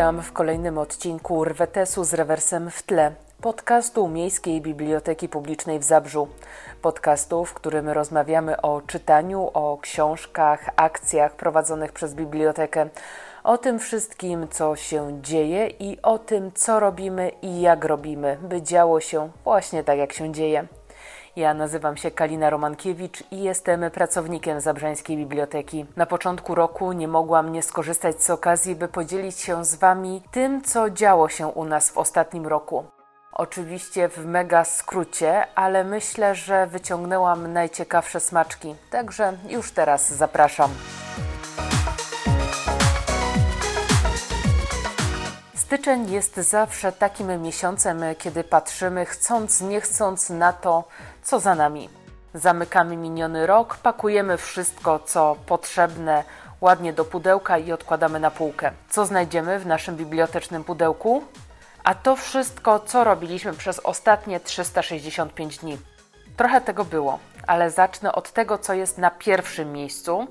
Witam w kolejnym odcinku Rwetesu z rewersem w tle, podcastu Miejskiej Biblioteki Publicznej w Zabrzu. Podcastu, w którym rozmawiamy o czytaniu, o książkach, akcjach prowadzonych przez bibliotekę, o tym wszystkim, co się dzieje i o tym, co robimy i jak robimy, by działo się właśnie tak, jak się dzieje. Ja nazywam się Kalina Romankiewicz i jestem pracownikiem Zabrzańskiej Biblioteki. Na początku roku nie mogłam nie skorzystać z okazji, by podzielić się z Wami tym, co działo się u nas w ostatnim roku. Oczywiście w mega skrócie, ale myślę, że wyciągnęłam najciekawsze smaczki, także już teraz zapraszam. Styczeń jest zawsze takim miesiącem, kiedy patrzymy chcąc, nie chcąc na to, co za nami. Zamykamy miniony rok, pakujemy wszystko, co potrzebne, ładnie do pudełka i odkładamy na półkę. Co znajdziemy w naszym bibliotecznym pudełku? A to wszystko, co robiliśmy przez ostatnie 365 dni. Trochę tego było, ale zacznę od tego, co jest na pierwszym miejscu,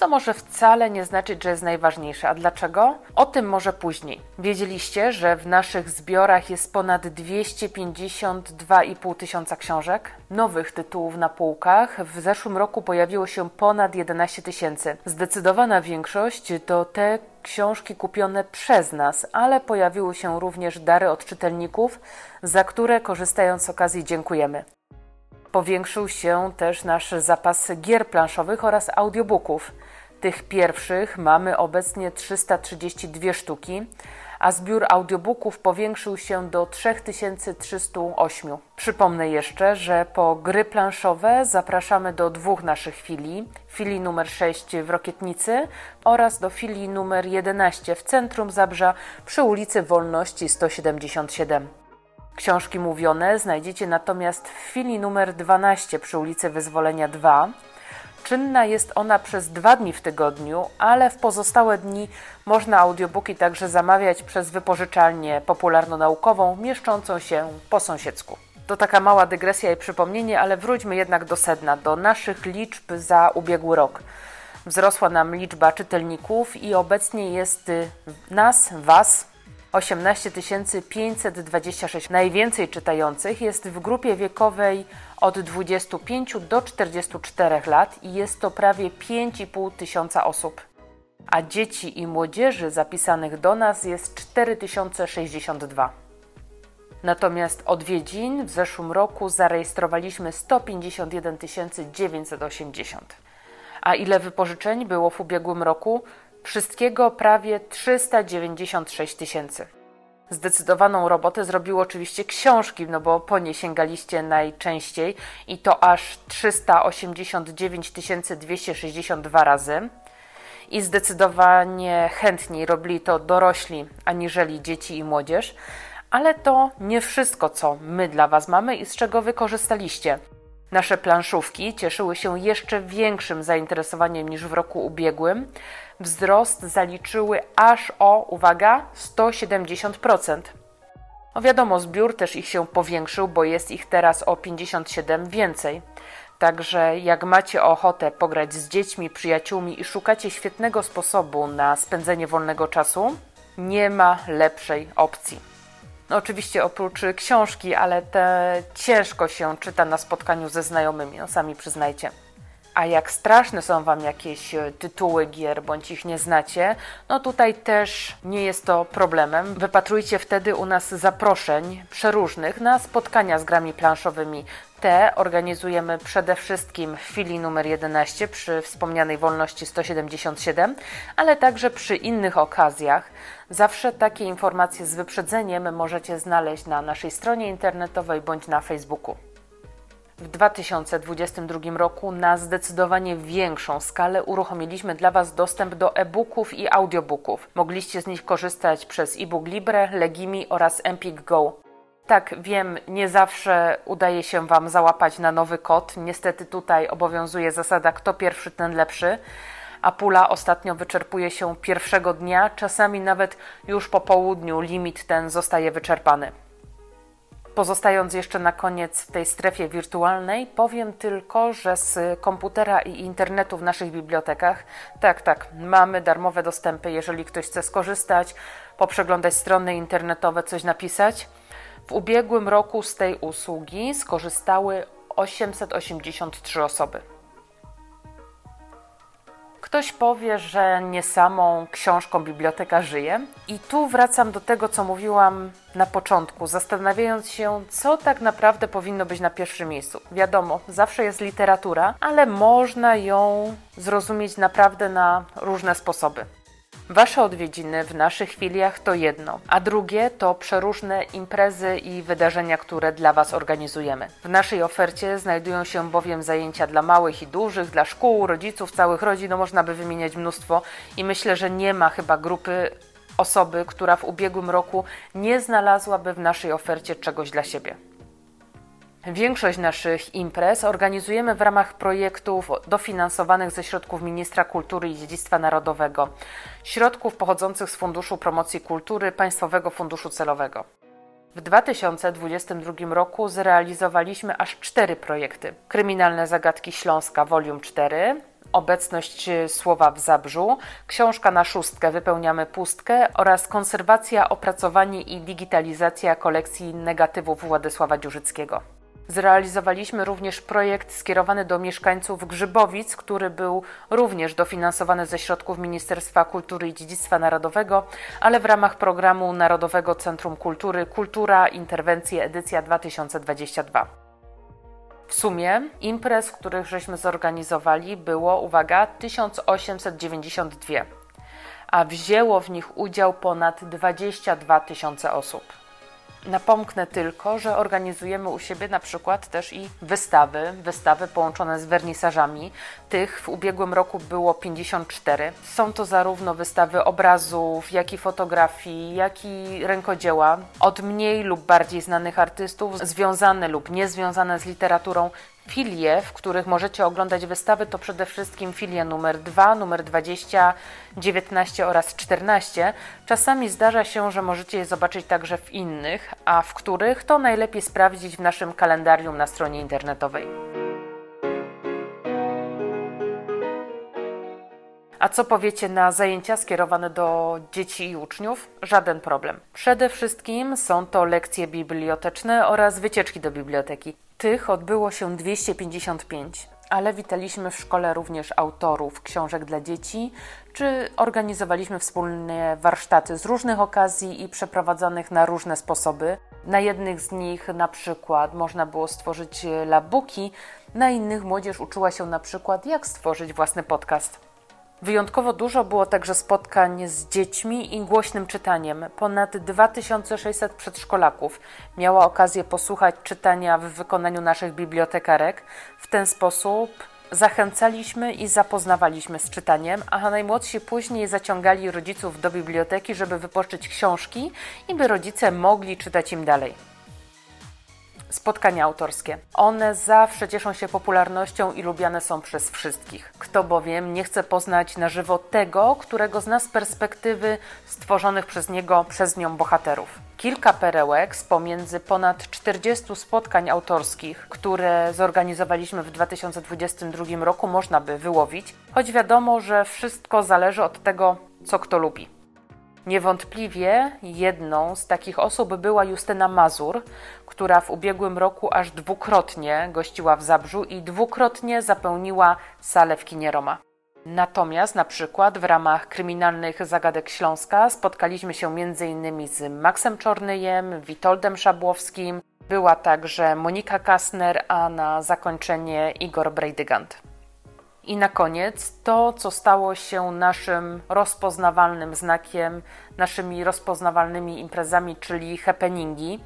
co może wcale nie znaczyć, że jest najważniejsze. A dlaczego? O tym może później. Wiedzieliście, że w naszych zbiorach jest ponad 252,5 tysiąca książek, nowych tytułów na półkach. W zeszłym roku pojawiło się ponad 11 tysięcy. Zdecydowana większość to te książki kupione przez nas, ale pojawiły się również dary od czytelników, za które korzystając z okazji dziękujemy. Powiększył się też nasz zapas gier planszowych oraz audiobooków. Tych pierwszych mamy obecnie 332 sztuki, a zbiór audiobooków powiększył się do 3308. Przypomnę jeszcze, że po gry planszowe zapraszamy do dwóch naszych filii: filii numer 6 w Rokietnicy oraz do filii numer 11 w centrum Zabrza przy ulicy Wolności 177. Książki mówione znajdziecie natomiast w chwili numer 12 przy ulicy Wyzwolenia 2. Czynna jest ona przez dwa dni w tygodniu, ale w pozostałe dni można audiobooki także zamawiać przez wypożyczalnię popularno-naukową mieszczącą się po sąsiedzku. To taka mała dygresja i przypomnienie, ale wróćmy jednak do sedna, do naszych liczb za ubiegły rok. Wzrosła nam liczba czytelników i obecnie jest nas, Was, 18 526. Najwięcej czytających jest w grupie wiekowej od 25 do 44 lat i jest to prawie 5,5 tysiąca osób. A dzieci i młodzieży zapisanych do nas jest 4062. Natomiast odwiedzin w zeszłym roku zarejestrowaliśmy 151 980. A ile wypożyczeń było w ubiegłym roku? Wszystkiego prawie 396 tysięcy. Zdecydowaną robotę zrobiły oczywiście książki, no bo po nie sięgaliście najczęściej i to aż 389 262 razy. I zdecydowanie chętniej robili to dorośli aniżeli dzieci i młodzież. Ale to nie wszystko, co my dla Was mamy i z czego wykorzystaliście. Nasze planszówki cieszyły się jeszcze większym zainteresowaniem niż w roku ubiegłym. Wzrost zaliczyły aż o, uwaga, 170%. No wiadomo, zbiór też ich się powiększył, bo jest ich teraz o 57 więcej. Także jak macie ochotę pograć z dziećmi, przyjaciółmi i szukacie świetnego sposobu na spędzenie wolnego czasu, nie ma lepszej opcji. No oczywiście oprócz książki, ale te ciężko się czyta na spotkaniu ze znajomymi, no sami przyznajcie. A jak straszne są Wam jakieś e, tytuły gier, bądź ich nie znacie, no tutaj też nie jest to problemem. Wypatrujcie wtedy u nas zaproszeń przeróżnych na spotkania z grami planszowymi. Te organizujemy przede wszystkim w chwili numer 11 przy wspomnianej wolności 177, ale także przy innych okazjach. Zawsze takie informacje z wyprzedzeniem możecie znaleźć na naszej stronie internetowej bądź na Facebooku. W 2022 roku na zdecydowanie większą skalę uruchomiliśmy dla Was dostęp do e-booków i audiobooków. Mogliście z nich korzystać przez e-book Libre, Legimi oraz Empik Go. Tak, wiem, nie zawsze udaje się Wam załapać na nowy kod. Niestety tutaj obowiązuje zasada kto pierwszy, ten lepszy. A pula ostatnio wyczerpuje się pierwszego dnia, czasami nawet już po południu limit ten zostaje wyczerpany. Pozostając jeszcze na koniec w tej strefie wirtualnej, powiem tylko, że z komputera i internetu w naszych bibliotekach, tak, tak, mamy darmowe dostępy. Jeżeli ktoś chce skorzystać, poprzeglądać strony internetowe, coś napisać. W ubiegłym roku z tej usługi skorzystały 883 osoby. Ktoś powie, że nie samą książką biblioteka żyje, i tu wracam do tego, co mówiłam na początku, zastanawiając się, co tak naprawdę powinno być na pierwszym miejscu. Wiadomo, zawsze jest literatura, ale można ją zrozumieć naprawdę na różne sposoby. Wasze odwiedziny w naszych filiach to jedno, a drugie to przeróżne imprezy i wydarzenia, które dla Was organizujemy. W naszej ofercie znajdują się bowiem zajęcia dla małych i dużych, dla szkół, rodziców, całych rodzin, no można by wymieniać mnóstwo i myślę, że nie ma chyba grupy osoby, która w ubiegłym roku nie znalazłaby w naszej ofercie czegoś dla siebie. Większość naszych imprez organizujemy w ramach projektów dofinansowanych ze środków Ministra Kultury i Dziedzictwa Narodowego, środków pochodzących z Funduszu Promocji Kultury Państwowego Funduszu Celowego. W 2022 roku zrealizowaliśmy aż cztery projekty: Kryminalne zagadki Śląska Volume 4, Obecność słowa w Zabrzu, książka na szóstkę Wypełniamy pustkę oraz konserwacja, opracowanie i digitalizacja kolekcji negatywów Władysława Dziurzyckiego. Zrealizowaliśmy również projekt skierowany do mieszkańców Grzybowic, który był również dofinansowany ze środków Ministerstwa Kultury i Dziedzictwa Narodowego, ale w ramach programu Narodowego Centrum Kultury Kultura Interwencje edycja 2022. W sumie imprez, których żeśmy zorganizowali, było, uwaga, 1892, a wzięło w nich udział ponad 22 tysiące osób. Napomknę tylko, że organizujemy u siebie na przykład też i wystawy, wystawy połączone z wernisażami. Tych w ubiegłym roku było 54. Są to zarówno wystawy obrazów, jak i fotografii, jak i rękodzieła od mniej lub bardziej znanych artystów, związane lub niezwiązane z literaturą, filie, w których możecie oglądać wystawy, to przede wszystkim filie numer 2, numer 20, 19 oraz 14. Czasami zdarza się, że możecie je zobaczyć także w innych, a w których to najlepiej sprawdzić w naszym kalendarium na stronie internetowej. A co powiecie na zajęcia skierowane do dzieci i uczniów? Żaden problem. Przede wszystkim są to lekcje biblioteczne oraz wycieczki do biblioteki. Tych odbyło się 255, ale witaliśmy w szkole również autorów książek dla dzieci, czy organizowaliśmy wspólnie warsztaty z różnych okazji i przeprowadzanych na różne sposoby. Na jednych z nich na przykład można było stworzyć labuki, na innych młodzież uczyła się na przykład jak stworzyć własny podcast. Wyjątkowo dużo było także spotkań z dziećmi i głośnym czytaniem. Ponad 2600 przedszkolaków miało okazję posłuchać czytania w wykonaniu naszych bibliotekarek. W ten sposób zachęcaliśmy i zapoznawaliśmy z czytaniem, a najmłodsi później zaciągali rodziców do biblioteki, żeby wypożyczyć książki i by rodzice mogli czytać im dalej spotkania autorskie. One zawsze cieszą się popularnością i lubiane są przez wszystkich. Kto bowiem nie chce poznać na żywo tego, którego zna z perspektywy stworzonych przez niego, przez nią bohaterów. Kilka perełek z pomiędzy ponad 40 spotkań autorskich, które zorganizowaliśmy w 2022 roku, można by wyłowić, choć wiadomo, że wszystko zależy od tego, co kto lubi. Niewątpliwie jedną z takich osób była Justyna Mazur, która w ubiegłym roku aż dwukrotnie gościła w Zabrzu i dwukrotnie zapełniła salę w kinie Roma. Natomiast na przykład w ramach kryminalnych zagadek Śląska spotkaliśmy się m.in. z Maxem Czornyjem, Witoldem Szabłowskim, była także Monika Kasner, a na zakończenie Igor Brejdygant. I na koniec to, co stało się naszym rozpoznawalnym znakiem, naszymi rozpoznawalnymi imprezami, czyli happeningi.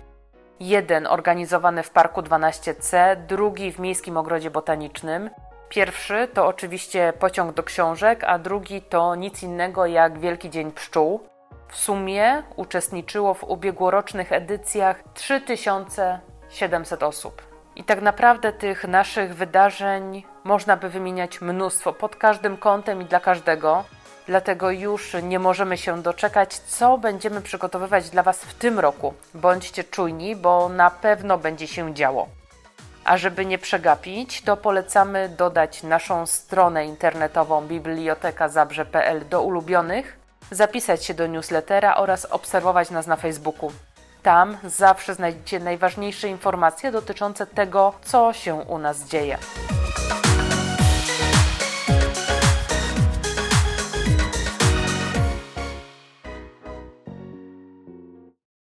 Jeden organizowany w Parku 12C, drugi w Miejskim Ogrodzie Botanicznym. Pierwszy to oczywiście pociąg do książek, a drugi to nic innego jak Wielki Dzień Pszczół. W sumie uczestniczyło w ubiegłorocznych edycjach 3700 osób. I tak naprawdę tych naszych wydarzeń można by wymieniać mnóstwo pod każdym kątem i dla każdego. Dlatego już nie możemy się doczekać, co będziemy przygotowywać dla Was w tym roku. Bądźcie czujni, bo na pewno będzie się działo. A żeby nie przegapić, to polecamy dodać naszą stronę internetową bibliotekazabrze.pl do ulubionych zapisać się do newslettera oraz obserwować nas na Facebooku. Tam zawsze znajdziecie najważniejsze informacje dotyczące tego, co się u nas dzieje.